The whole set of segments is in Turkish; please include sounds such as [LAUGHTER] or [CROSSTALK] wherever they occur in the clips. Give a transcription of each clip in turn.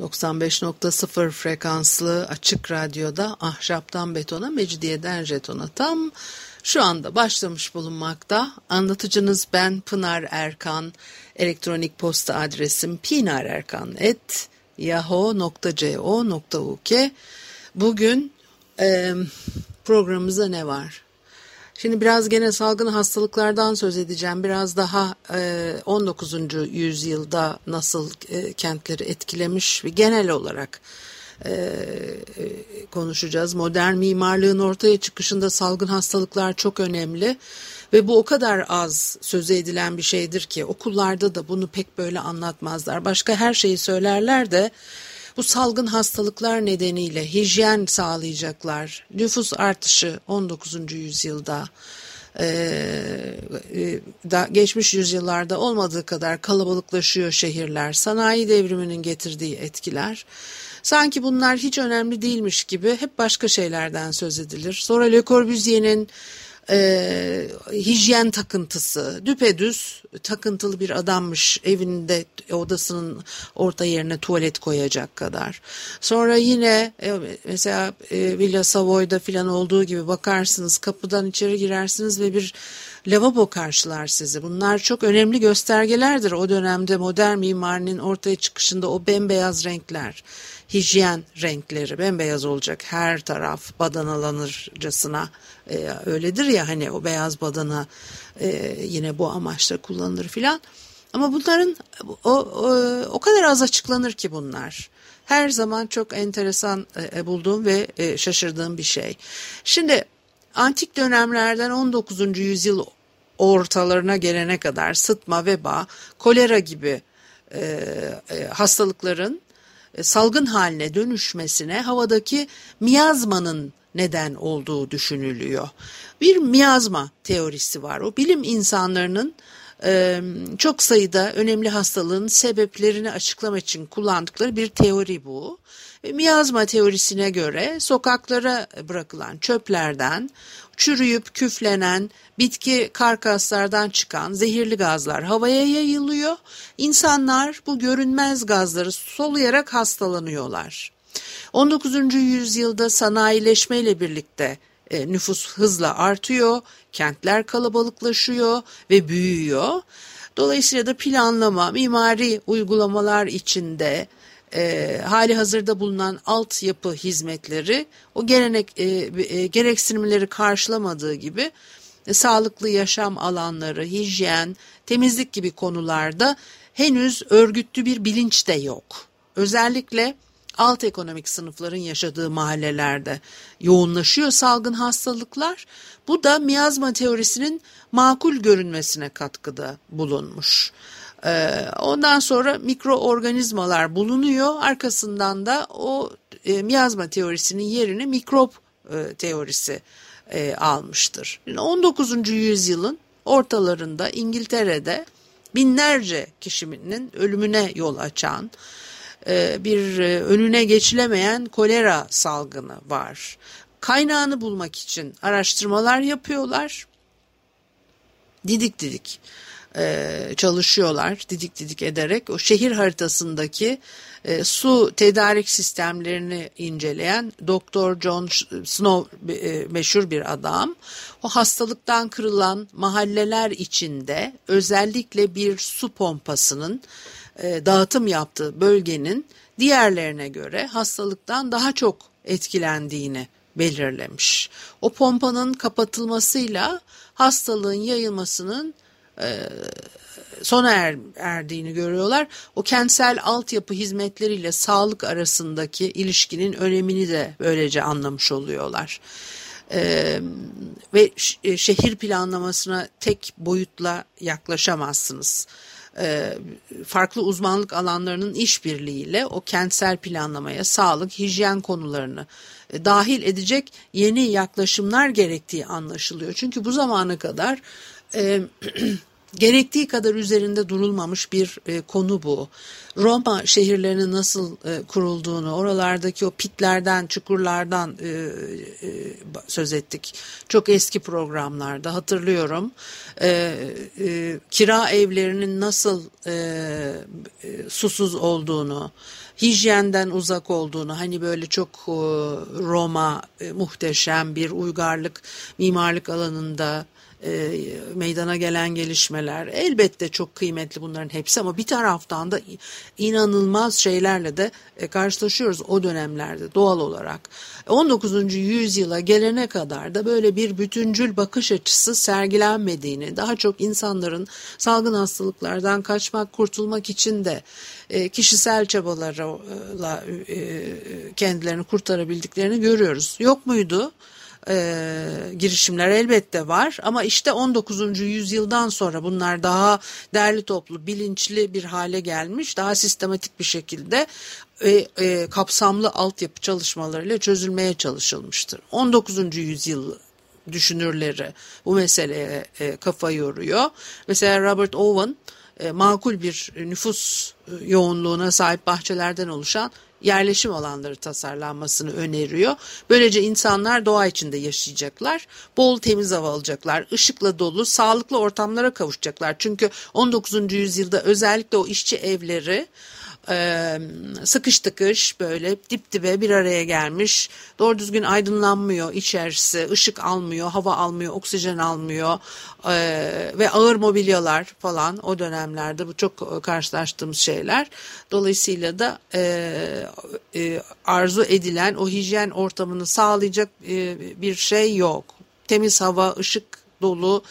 95.0 frekanslı açık radyoda ahşaptan betona, mecidiyeden jetona tam şu anda başlamış bulunmakta. Anlatıcınız ben Pınar Erkan. Elektronik posta adresim pinarerkan.yahoo.co.uk Bugün e, programımızda ne var? Şimdi biraz gene salgın hastalıklardan söz edeceğim. Biraz daha e, 19. yüzyılda nasıl e, kentleri etkilemiş ve genel olarak e, e, konuşacağız. Modern mimarlığın ortaya çıkışında salgın hastalıklar çok önemli. Ve bu o kadar az sözü edilen bir şeydir ki okullarda da bunu pek böyle anlatmazlar. Başka her şeyi söylerler de bu salgın hastalıklar nedeniyle hijyen sağlayacaklar. Nüfus artışı 19. yüzyılda e, da, geçmiş yüzyıllarda olmadığı kadar kalabalıklaşıyor şehirler. Sanayi devriminin getirdiği etkiler. Sanki bunlar hiç önemli değilmiş gibi hep başka şeylerden söz edilir. Sonra Le Corbusier'in e, hijyen takıntısı düpedüz takıntılı bir adammış evinde odasının orta yerine tuvalet koyacak kadar. Sonra yine e, mesela e, Villa Savoy'da filan olduğu gibi bakarsınız kapıdan içeri girersiniz ve bir lavabo karşılar sizi. Bunlar çok önemli göstergelerdir o dönemde modern mimarinin ortaya çıkışında o bembeyaz renkler hijyen renkleri bembeyaz olacak her taraf badanalanırcasına e, öyledir ya hani o beyaz badana e, yine bu amaçla kullanılır filan. Ama bunların o, o, o kadar az açıklanır ki bunlar. Her zaman çok enteresan e, bulduğum ve e, şaşırdığım bir şey. Şimdi antik dönemlerden 19. yüzyıl ortalarına gelene kadar sıtma, veba, kolera gibi e, e, hastalıkların e, salgın haline dönüşmesine havadaki miyazmanın neden olduğu düşünülüyor. Bir miyazma teorisi var. O bilim insanlarının e, çok sayıda önemli hastalığın sebeplerini açıklamak için kullandıkları bir teori bu. E, miyazma teorisine göre sokaklara bırakılan çöplerden çürüyüp küflenen bitki karkaslardan çıkan zehirli gazlar havaya yayılıyor. İnsanlar bu görünmez gazları soluyarak hastalanıyorlar. 19. yüzyılda sanayileşmeyle birlikte e, nüfus hızla artıyor, kentler kalabalıklaşıyor ve büyüyor. Dolayısıyla da planlama, mimari uygulamalar içinde e, hali hazırda bulunan altyapı hizmetleri o gelenek e, e, gereksinimleri karşılamadığı gibi e, sağlıklı yaşam alanları, hijyen, temizlik gibi konularda henüz örgütlü bir bilinç de yok. Özellikle alt ekonomik sınıfların yaşadığı mahallelerde yoğunlaşıyor salgın hastalıklar. Bu da miyazma teorisinin makul görünmesine katkıda bulunmuş. Ee, ondan sonra mikroorganizmalar bulunuyor. Arkasından da o e, miyazma teorisinin yerini mikrop e, teorisi e, almıştır. 19. yüzyılın ortalarında İngiltere'de binlerce kişinin ölümüne yol açan bir önüne geçilemeyen kolera salgını var. Kaynağını bulmak için araştırmalar yapıyorlar. Didik didik e, çalışıyorlar didik didik ederek o şehir haritasındaki e, su tedarik sistemlerini inceleyen Doktor John Snow e, meşhur bir adam o hastalıktan kırılan mahalleler içinde özellikle bir su pompasının e, dağıtım yaptığı bölgenin diğerlerine göre hastalıktan daha çok etkilendiğini belirlemiş. O pompanın kapatılmasıyla hastalığın yayılmasının e, sona er, erdiğini görüyorlar. O kentsel altyapı hizmetleriyle sağlık arasındaki ilişkinin önemini de böylece anlamış oluyorlar. Ee, ve e, şehir planlamasına tek boyutla yaklaşamazsınız. e, farklı uzmanlık alanlarının işbirliğiyle o kentsel planlamaya, sağlık, hijyen konularını e, dahil edecek yeni yaklaşımlar gerektiği anlaşılıyor. Çünkü bu zamana kadar e, [CLEARS THROAT] gerektiği kadar üzerinde durulmamış bir e, konu bu. Roma şehirlerinin nasıl e, kurulduğunu, oralardaki o pitlerden, çukurlardan e, e, söz ettik. Çok eski programlarda hatırlıyorum. E, e, kira evlerinin nasıl e, e, susuz olduğunu, hijyenden uzak olduğunu hani böyle çok e, Roma e, muhteşem bir uygarlık mimarlık alanında e, meydana gelen gelişmeler elbette çok kıymetli bunların hepsi ama bir taraftan da inanılmaz şeylerle de e, karşılaşıyoruz o dönemlerde doğal olarak. 19. yüzyıla gelene kadar da böyle bir bütüncül bakış açısı sergilenmediğini, daha çok insanların salgın hastalıklardan kaçmak, kurtulmak için de e, kişisel çabalarla e, kendilerini kurtarabildiklerini görüyoruz. Yok muydu? E, girişimler elbette var ama işte 19. yüzyıldan sonra bunlar daha derli toplu, bilinçli bir hale gelmiş, daha sistematik bir şekilde e, e, kapsamlı altyapı çalışmalarıyla çözülmeye çalışılmıştır. 19. yüzyıl düşünürleri bu meseleye e, kafa yoruyor. Mesela Robert Owen e, makul bir nüfus e, yoğunluğuna sahip bahçelerden oluşan yerleşim alanları tasarlanmasını öneriyor. Böylece insanlar doğa içinde yaşayacaklar, bol temiz hava alacaklar, ışıkla dolu, sağlıklı ortamlara kavuşacaklar. Çünkü 19. yüzyılda özellikle o işçi evleri sıkış tıkış böyle dip dibe bir araya gelmiş. Doğru düzgün aydınlanmıyor içerisi, ışık almıyor, hava almıyor, oksijen almıyor ve ağır mobilyalar falan o dönemlerde bu çok karşılaştığımız şeyler. Dolayısıyla da arzu edilen o hijyen ortamını sağlayacak bir şey yok. Temiz hava, ışık dolu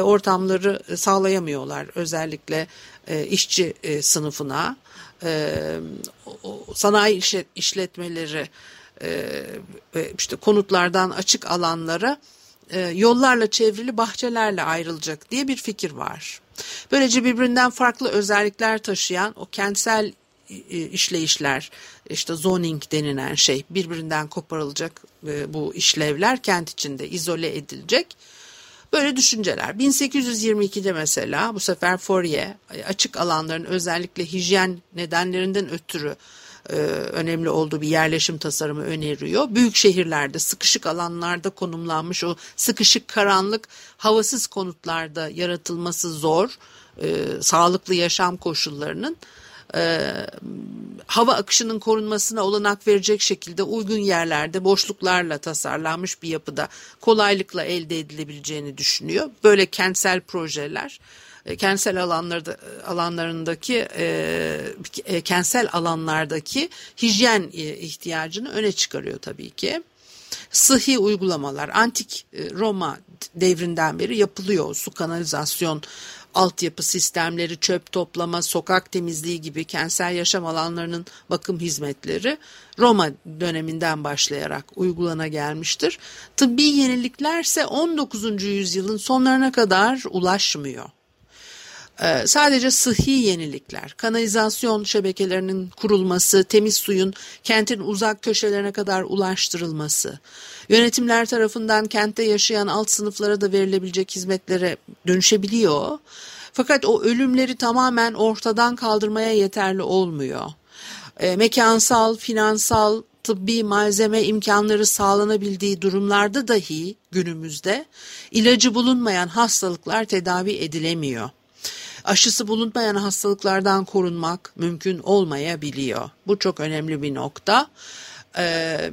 ortamları sağlayamıyorlar özellikle işçi sınıfına e, sanayi işletmeleri e, işte konutlardan açık alanlara e, yollarla çevrili bahçelerle ayrılacak diye bir fikir var. Böylece birbirinden farklı özellikler taşıyan o kentsel işleyişler işte zoning denilen şey birbirinden koparılacak bu işlevler kent içinde izole edilecek Böyle düşünceler. 1822'de mesela bu sefer Fourier açık alanların özellikle hijyen nedenlerinden ötürü e, önemli olduğu bir yerleşim tasarımı öneriyor. Büyük şehirlerde sıkışık alanlarda konumlanmış o sıkışık karanlık havasız konutlarda yaratılması zor e, sağlıklı yaşam koşullarının e, hava akışının korunmasına olanak verecek şekilde uygun yerlerde boşluklarla tasarlanmış bir yapıda kolaylıkla elde edilebileceğini düşünüyor. Böyle kentsel projeler e, kentsel alanlarda alanlarındaki e, e, kentsel alanlardaki hijyen e, ihtiyacını öne çıkarıyor tabii ki. Sıhhi uygulamalar antik Roma devrinden beri yapılıyor. Su kanalizasyon altyapı sistemleri, çöp toplama, sokak temizliği gibi kentsel yaşam alanlarının bakım hizmetleri Roma döneminden başlayarak uygulana gelmiştir. Tıbbi yeniliklerse 19. yüzyılın sonlarına kadar ulaşmıyor. Ee, sadece sıhhi yenilikler, kanalizasyon şebekelerinin kurulması, temiz suyun kentin uzak köşelerine kadar ulaştırılması, yönetimler tarafından kentte yaşayan alt sınıflara da verilebilecek hizmetlere dönüşebiliyor. Fakat o ölümleri tamamen ortadan kaldırmaya yeterli olmuyor. E, mekansal, finansal, tıbbi malzeme imkanları sağlanabildiği durumlarda dahi günümüzde ilacı bulunmayan hastalıklar tedavi edilemiyor aşısı bulunmayan hastalıklardan korunmak mümkün olmayabiliyor. Bu çok önemli bir nokta. Ee,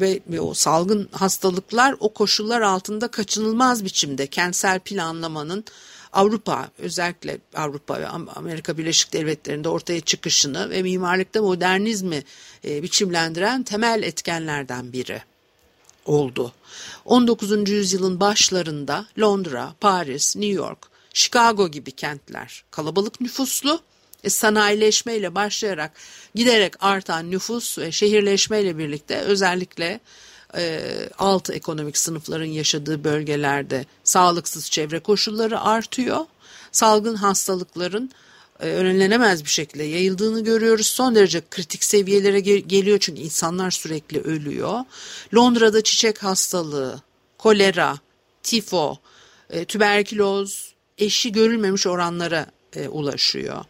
ve, ve o salgın hastalıklar o koşullar altında kaçınılmaz biçimde kentsel planlamanın Avrupa özellikle Avrupa ve Amerika Birleşik Devletleri'nde ortaya çıkışını ve mimarlıkta modernizmi e, biçimlendiren temel etkenlerden biri oldu. 19. yüzyılın başlarında Londra, Paris, New York Chicago gibi kentler kalabalık nüfuslu, e, sanayileşmeyle başlayarak giderek artan nüfus ve şehirleşmeyle birlikte özellikle e, alt ekonomik sınıfların yaşadığı bölgelerde sağlıksız çevre koşulları artıyor. Salgın hastalıkların e, önlenemez bir şekilde yayıldığını görüyoruz. Son derece kritik seviyelere geliyor çünkü insanlar sürekli ölüyor. Londra'da çiçek hastalığı, kolera, tifo, e, tüberküloz eşi görülmemiş oranlara e, ulaşıyor.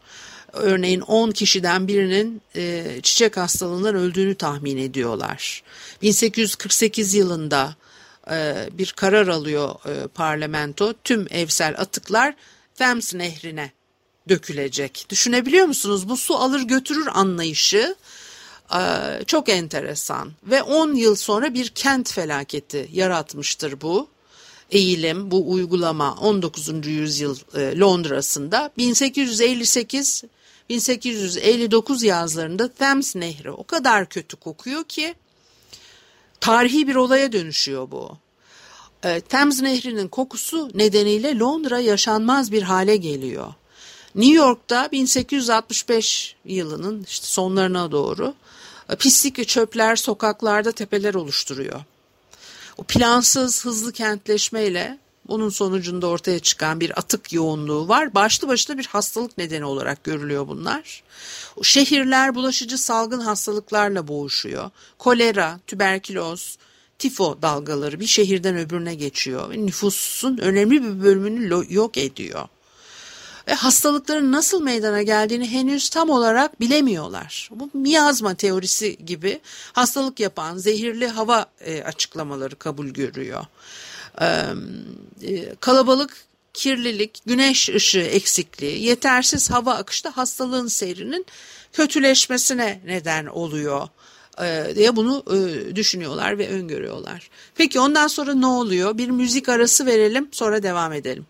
Örneğin 10 kişiden birinin e, çiçek hastalığından öldüğünü tahmin ediyorlar. 1848 yılında e, bir karar alıyor e, parlamento. Tüm evsel atıklar Thames nehrine dökülecek. Düşünebiliyor musunuz? Bu su alır götürür anlayışı e, çok enteresan ve 10 yıl sonra bir kent felaketi yaratmıştır bu eğilim, bu uygulama 19. yüzyıl e, Londra'sında 1858 1859 yazlarında Thames Nehri o kadar kötü kokuyor ki tarihi bir olaya dönüşüyor bu. E, Thames Nehri'nin kokusu nedeniyle Londra yaşanmaz bir hale geliyor. New York'ta 1865 yılının işte sonlarına doğru e, pislik ve çöpler sokaklarda tepeler oluşturuyor. O plansız hızlı kentleşmeyle bunun sonucunda ortaya çıkan bir atık yoğunluğu var. Başlı başına bir hastalık nedeni olarak görülüyor bunlar. Şehirler bulaşıcı salgın hastalıklarla boğuşuyor. Kolera, tüberküloz, tifo dalgaları bir şehirden öbürüne geçiyor nüfusun önemli bir bölümünü yok ediyor ve hastalıkların nasıl meydana geldiğini henüz tam olarak bilemiyorlar. Bu miyazma teorisi gibi hastalık yapan zehirli hava e, açıklamaları kabul görüyor. E, kalabalık kirlilik, güneş ışığı eksikliği, yetersiz hava akışta hastalığın seyrinin kötüleşmesine neden oluyor diye bunu düşünüyorlar ve öngörüyorlar. Peki ondan sonra ne oluyor? Bir müzik arası verelim sonra devam edelim.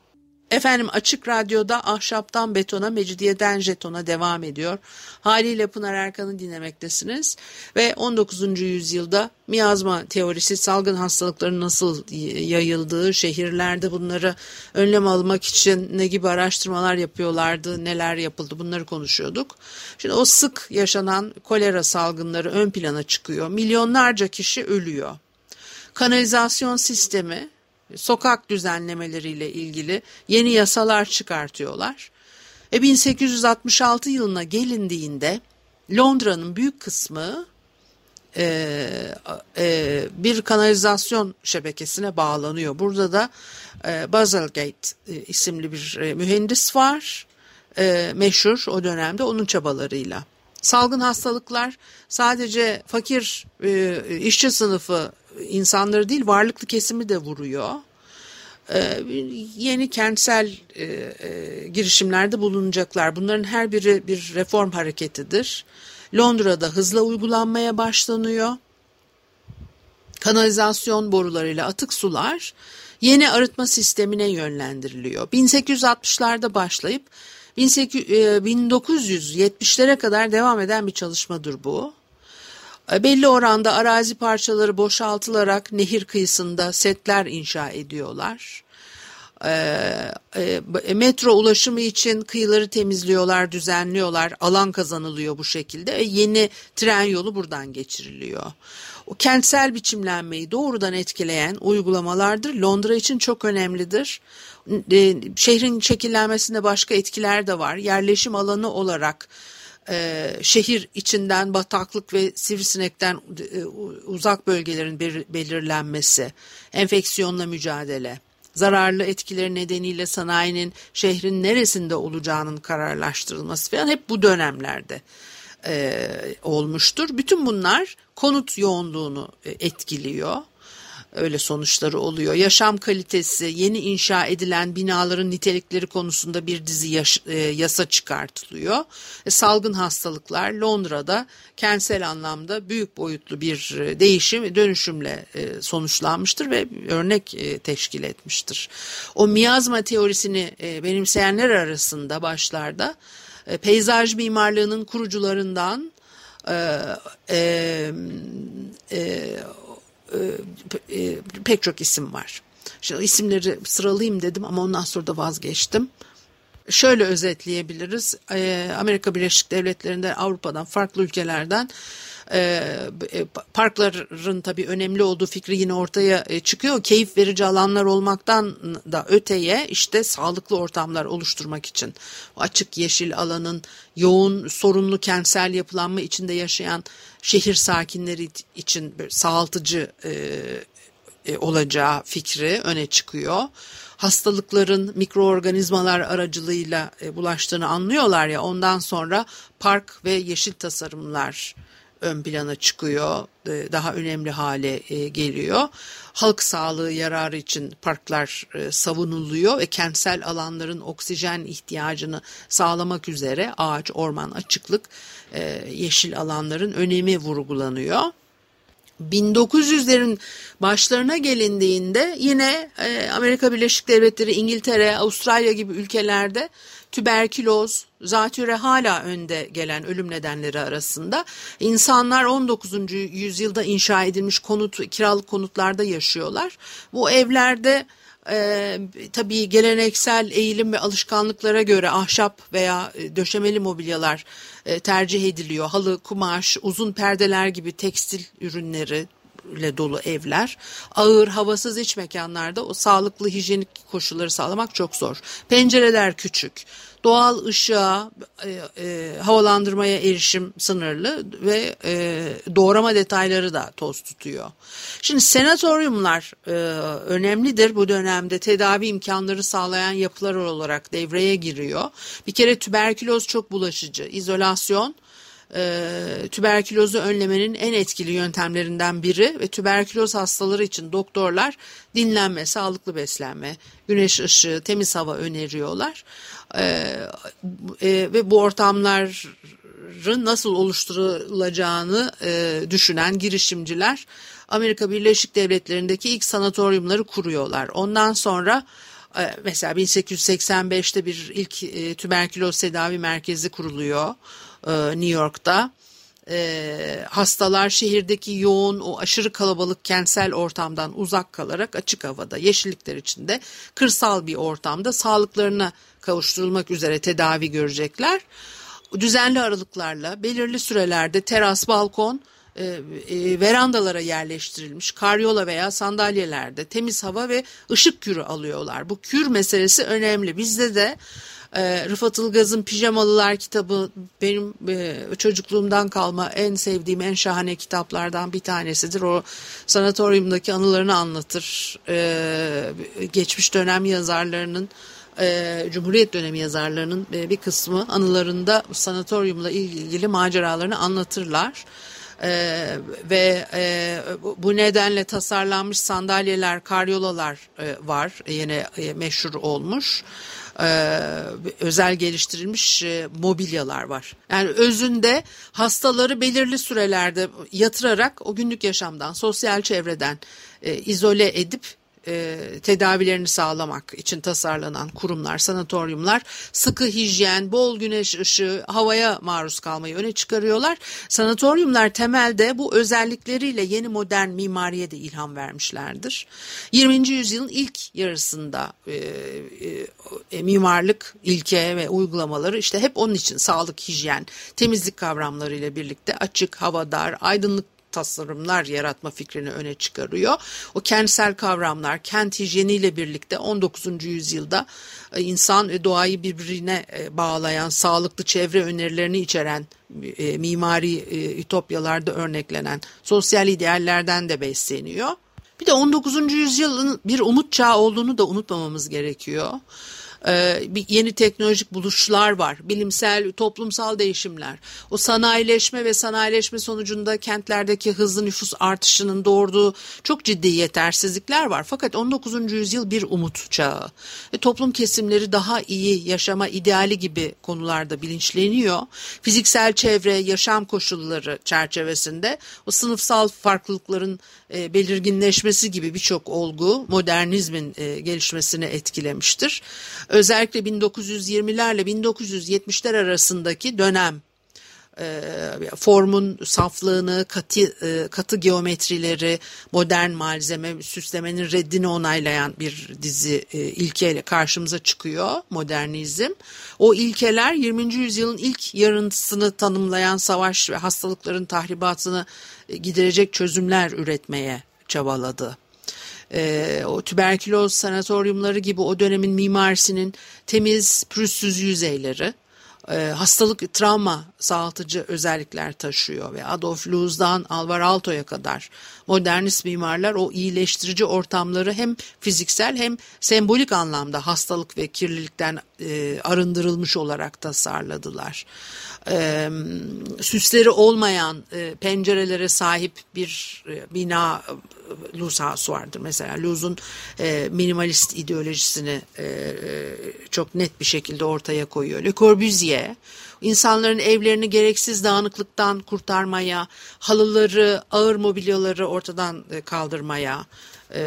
Efendim Açık Radyo'da Ahşaptan Betona, Mecidiyeden Jeton'a devam ediyor. Haliyle Pınar Erkan'ı dinlemektesiniz. Ve 19. yüzyılda miyazma teorisi, salgın hastalıkların nasıl yayıldığı, şehirlerde bunları önlem almak için ne gibi araştırmalar yapıyorlardı, neler yapıldı bunları konuşuyorduk. Şimdi o sık yaşanan kolera salgınları ön plana çıkıyor. Milyonlarca kişi ölüyor. Kanalizasyon sistemi sokak düzenlemeleriyle ilgili yeni yasalar çıkartıyorlar. E 1866 yılına gelindiğinde Londra'nın büyük kısmı e, e, bir kanalizasyon şebekesine bağlanıyor. Burada da e, Basilgate e, isimli bir e, mühendis var. E, meşhur o dönemde onun çabalarıyla. Salgın hastalıklar sadece fakir e, işçi sınıfı insanları değil varlıklı kesimi de vuruyor. Ee, yeni kentsel e, e, girişimlerde bulunacaklar. Bunların her biri bir reform hareketidir. Londra'da hızla uygulanmaya başlanıyor. Kanalizasyon borularıyla atık sular yeni arıtma sistemine yönlendiriliyor. 1860'larda başlayıp 1970'lere e, kadar devam eden bir çalışmadır bu. E, belli oranda arazi parçaları boşaltılarak nehir kıyısında setler inşa ediyorlar. E, e, metro ulaşımı için kıyıları temizliyorlar, düzenliyorlar. Alan kazanılıyor bu şekilde. yeni tren yolu buradan geçiriliyor. O kentsel biçimlenmeyi doğrudan etkileyen uygulamalardır. Londra için çok önemlidir. şehrin şekillenmesinde başka etkiler de var. Yerleşim alanı olarak e, şehir içinden bataklık ve sivrisinekten e, uzak bölgelerin belirlenmesi, enfeksiyonla mücadele, zararlı etkileri nedeniyle sanayinin şehrin neresinde olacağının kararlaştırılması falan hep bu dönemlerde e, olmuştur. Bütün bunlar konut yoğunluğunu e, etkiliyor öyle sonuçları oluyor. Yaşam kalitesi, yeni inşa edilen binaların nitelikleri konusunda bir dizi yaş, e, yasa çıkartılıyor. E, salgın hastalıklar Londra'da kentsel anlamda büyük boyutlu bir e, değişim, dönüşümle e, sonuçlanmıştır ve örnek e, teşkil etmiştir. O miyazma teorisini e, benimseyenler arasında başlarda e, peyzaj mimarlığının kurucularından e, e, e, e, e, pek çok isim var. Şimdi isimleri sıralayayım dedim ama ondan sonra da vazgeçtim. Şöyle özetleyebiliriz. E, Amerika Birleşik Devletleri'nde Avrupa'dan farklı ülkelerden parkların tabii önemli olduğu fikri yine ortaya çıkıyor. Keyif verici alanlar olmaktan da öteye işte sağlıklı ortamlar oluşturmak için açık yeşil alanın yoğun sorunlu kentsel yapılanma içinde yaşayan şehir sakinleri için sağaltıcı e, olacağı fikri öne çıkıyor. Hastalıkların mikroorganizmalar aracılığıyla e, bulaştığını anlıyorlar ya ondan sonra park ve yeşil tasarımlar ön plana çıkıyor, e, daha önemli hale geliyor. Halk sağlığı yararı için parklar savunuluyor ve kentsel alanların oksijen ihtiyacını sağlamak üzere ağaç, orman, açıklık, yeşil alanların önemi vurgulanıyor. 1900'lerin başlarına gelindiğinde yine e, Amerika Birleşik Devletleri, İngiltere, Avustralya gibi ülkelerde tüberküloz, zatüre hala önde gelen ölüm nedenleri arasında. İnsanlar 19. yüzyılda inşa edilmiş konut, kiralık konutlarda yaşıyorlar. Bu evlerde e, tabii geleneksel eğilim ve alışkanlıklara göre ahşap veya e, döşemeli mobilyalar e, tercih ediliyor. Halı, kumaş, uzun perdeler gibi tekstil ürünleri ile dolu evler, ağır, havasız iç mekanlarda o sağlıklı hijyenik koşulları sağlamak çok zor. Pencereler küçük, doğal ışığa, e, e, havalandırmaya erişim sınırlı ve e, doğrama detayları da toz tutuyor. Şimdi senatoryumlar e, önemlidir bu dönemde tedavi imkanları sağlayan yapılar olarak devreye giriyor. Bir kere tüberküloz çok bulaşıcı, izolasyon, e, tüberkülozu önlemenin en etkili yöntemlerinden biri ve tüberküloz hastaları için doktorlar dinlenme, sağlıklı beslenme, güneş ışığı, temiz hava öneriyorlar. E, e, ve bu ortamların nasıl oluşturulacağını e, düşünen girişimciler Amerika Birleşik Devletleri'ndeki ilk sanatoryumları kuruyorlar. Ondan sonra e, mesela 1885'te bir ilk e, tüberküloz tedavi merkezi kuruluyor. E, New York'ta. E, hastalar şehirdeki yoğun o aşırı kalabalık kentsel ortamdan uzak kalarak açık havada yeşillikler içinde kırsal bir ortamda sağlıklarına kavuşturulmak üzere tedavi görecekler. Düzenli aralıklarla belirli sürelerde teras, balkon, e, e, verandalara yerleştirilmiş karyola veya sandalyelerde temiz hava ve ışık kürü alıyorlar. Bu kür meselesi önemli. Bizde de e, Rıfat Ilgaz'ın Pijamalılar kitabı benim e, çocukluğumdan kalma en sevdiğim en şahane kitaplardan bir tanesidir. O sanatoryumdaki anılarını anlatır. E, geçmiş dönem yazarlarının e, Cumhuriyet dönemi yazarlarının e, bir kısmı anılarında sanatoryumla ilgili maceralarını anlatırlar. Ee, ve e, bu nedenle tasarlanmış sandalyeler, karyolalar e, var yine e, meşhur olmuş. Ee, özel geliştirilmiş e, mobilyalar var. Yani özünde hastaları belirli sürelerde yatırarak o günlük yaşamdan, sosyal çevreden e, izole edip e, tedavilerini sağlamak için tasarlanan kurumlar, sanatoryumlar sıkı hijyen, bol güneş ışığı, havaya maruz kalmayı öne çıkarıyorlar. Sanatoryumlar temelde bu özellikleriyle yeni modern mimariye de ilham vermişlerdir. 20. yüzyılın ilk yarısında e, e, e, mimarlık ilke ve uygulamaları işte hep onun için sağlık, hijyen, temizlik kavramları ile birlikte açık, havadar, aydınlık tasarımlar yaratma fikrini öne çıkarıyor. O kentsel kavramlar kent hijyeniyle birlikte 19. yüzyılda e, insan ve doğayı birbirine e, bağlayan sağlıklı çevre önerilerini içeren e, mimari ütopyalarda örneklenen sosyal ideallerden de besleniyor. Bir de 19. yüzyılın bir umut çağı olduğunu da unutmamamız gerekiyor. Ee, bir yeni teknolojik buluşlar var. Bilimsel, toplumsal değişimler. O sanayileşme ve sanayileşme sonucunda kentlerdeki hızlı nüfus artışının doğurduğu çok ciddi yetersizlikler var. Fakat 19. yüzyıl bir umut çağı. Ve toplum kesimleri daha iyi yaşama ideali gibi konularda bilinçleniyor. Fiziksel çevre, yaşam koşulları çerçevesinde o sınıfsal farklılıkların e, belirginleşmesi gibi birçok olgu modernizmin e, gelişmesini etkilemiştir. Özellikle 1920'lerle 1970'ler arasındaki dönem e, formun saflığını, katı, e, katı geometrileri, modern malzeme, süslemenin reddini onaylayan bir dizi e, ilkeyle karşımıza çıkıyor modernizm. O ilkeler 20. yüzyılın ilk yarıntısını tanımlayan savaş ve hastalıkların tahribatını giderecek çözümler üretmeye çabaladı. E, o tüberküloz sanatoryumları gibi o dönemin mimarisinin temiz, pürüzsüz yüzeyleri, e, hastalık, travma sağaltıcı özellikler taşıyor ve Adolf Loos'dan Alvar Aalto'ya kadar modernist mimarlar o iyileştirici ortamları hem fiziksel hem sembolik anlamda hastalık ve kirlilikten e, arındırılmış olarak tasarladılar. E, süsleri olmayan e, pencerelere sahip bir e, bina e, Luz House vardır mesela. Luz'un e, minimalist ideolojisini e, e, çok net bir şekilde ortaya koyuyor. Le Corbusier insanların evlerini gereksiz dağınıklıktan kurtarmaya, halıları, ağır mobilyaları ortadan kaldırmaya, e,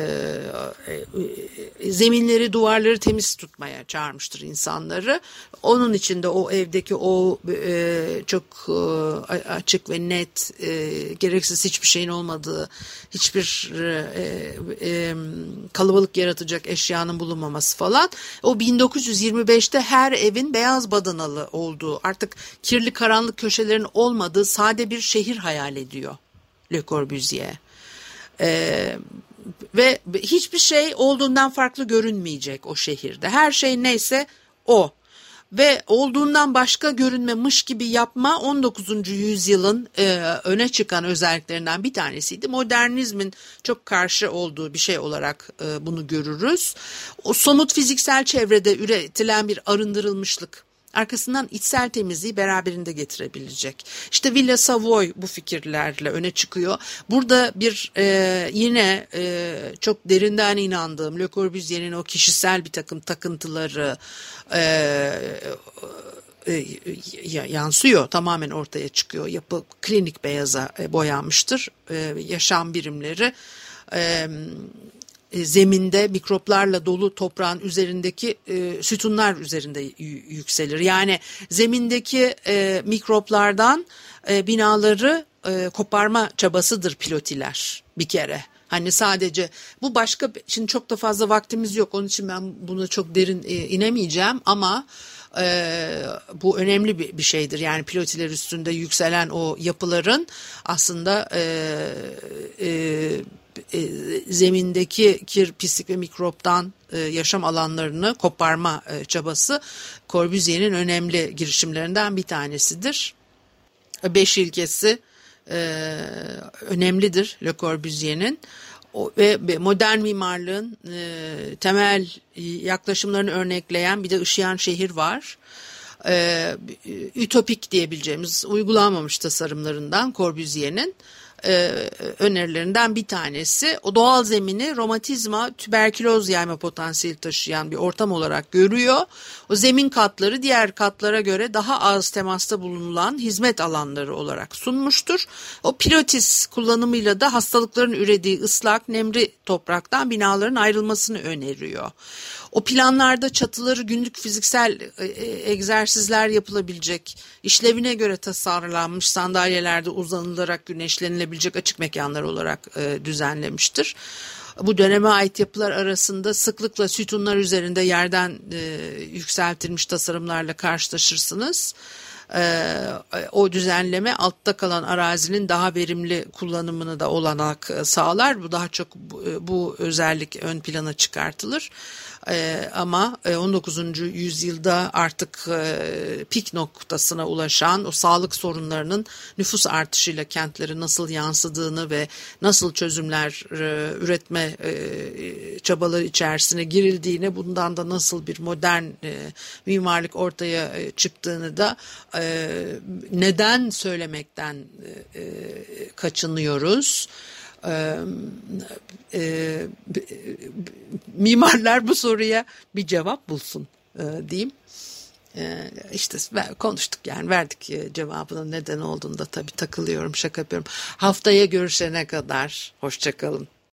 e, zeminleri, duvarları temiz tutmaya çağırmıştır insanları. Onun içinde o evdeki o çok açık ve net, gereksiz hiçbir şeyin olmadığı, hiçbir kalabalık yaratacak eşyanın bulunmaması falan. O 1925'te her evin beyaz badanalı olduğu, artık kirli karanlık köşelerin olmadığı sade bir şehir hayal ediyor Le Corbusier. Ee, ve hiçbir şey olduğundan farklı görünmeyecek o şehirde. Her şey neyse o. Ve olduğundan başka görünmemiş gibi yapma 19. yüzyılın e, öne çıkan özelliklerinden bir tanesiydi. Modernizmin çok karşı olduğu bir şey olarak e, bunu görürüz. O somut fiziksel çevrede üretilen bir arındırılmışlık arkasından içsel temizliği beraberinde getirebilecek. İşte Villa Savoy bu fikirlerle öne çıkıyor. Burada bir e, yine e, çok derinden inandığım Le Corbusier'in o kişisel bir takım takıntıları e, e, yansıyor tamamen ortaya çıkıyor. Yapı klinik beyaza e, boyanmıştır. E, yaşam birimleri e, zeminde mikroplarla dolu toprağın üzerindeki e, sütunlar üzerinde yükselir. Yani zemindeki e, mikroplardan e, binaları e, koparma çabasıdır pilotiler bir kere. Hani sadece bu başka şimdi çok da fazla vaktimiz yok onun için ben buna çok derin e, inemeyeceğim ama e, bu önemli bir, bir şeydir. Yani pilotiler üstünde yükselen o yapıların aslında e, e, e, zemindeki kir, pislik ve mikroptan e, yaşam alanlarını koparma e, çabası Corbusier'in önemli girişimlerinden bir tanesidir. Beş ilkesi önemlidir Le Corbusier'in ve modern mimarlığın temel yaklaşımlarını örnekleyen bir de ışıyan şehir var. E, ütopik diyebileceğimiz uygulanmamış tasarımlarından Corbusier'in önerilerinden bir tanesi. O doğal zemini romatizma, tüberküloz yayma potansiyeli taşıyan bir ortam olarak görüyor. O zemin katları diğer katlara göre daha az temasta bulunulan hizmet alanları olarak sunmuştur. O pilotis kullanımıyla da hastalıkların ürediği ıslak, nemli topraktan binaların ayrılmasını öneriyor. O planlarda çatıları günlük fiziksel e, e, egzersizler yapılabilecek, işlevine göre tasarlanmış sandalyelerde uzanılarak güneşlenilebilecek açık mekanlar olarak e, düzenlemiştir. Bu döneme ait yapılar arasında sıklıkla sütunlar üzerinde yerden yükseltilmiş tasarımlarla karşılaşırsınız o düzenleme altta kalan arazinin daha verimli kullanımını da olanak sağlar. Bu daha çok bu özellik ön plana çıkartılır. E, ama 19. E, yüzyılda artık e, pik noktasına ulaşan o sağlık sorunlarının nüfus artışıyla kentlere nasıl yansıdığını ve nasıl çözümler e, üretme çabaları içerisine girildiğini bundan da nasıl bir modern mimarlık ortaya çıktığını da neden söylemekten kaçınıyoruz e, e, mimarlar bu soruya bir cevap bulsun e, diyeyim. E, işte konuştuk yani verdik e, cevabının neden olduğunda tabii takılıyorum şaka yapıyorum. Haftaya görüşene kadar hoşçakalın.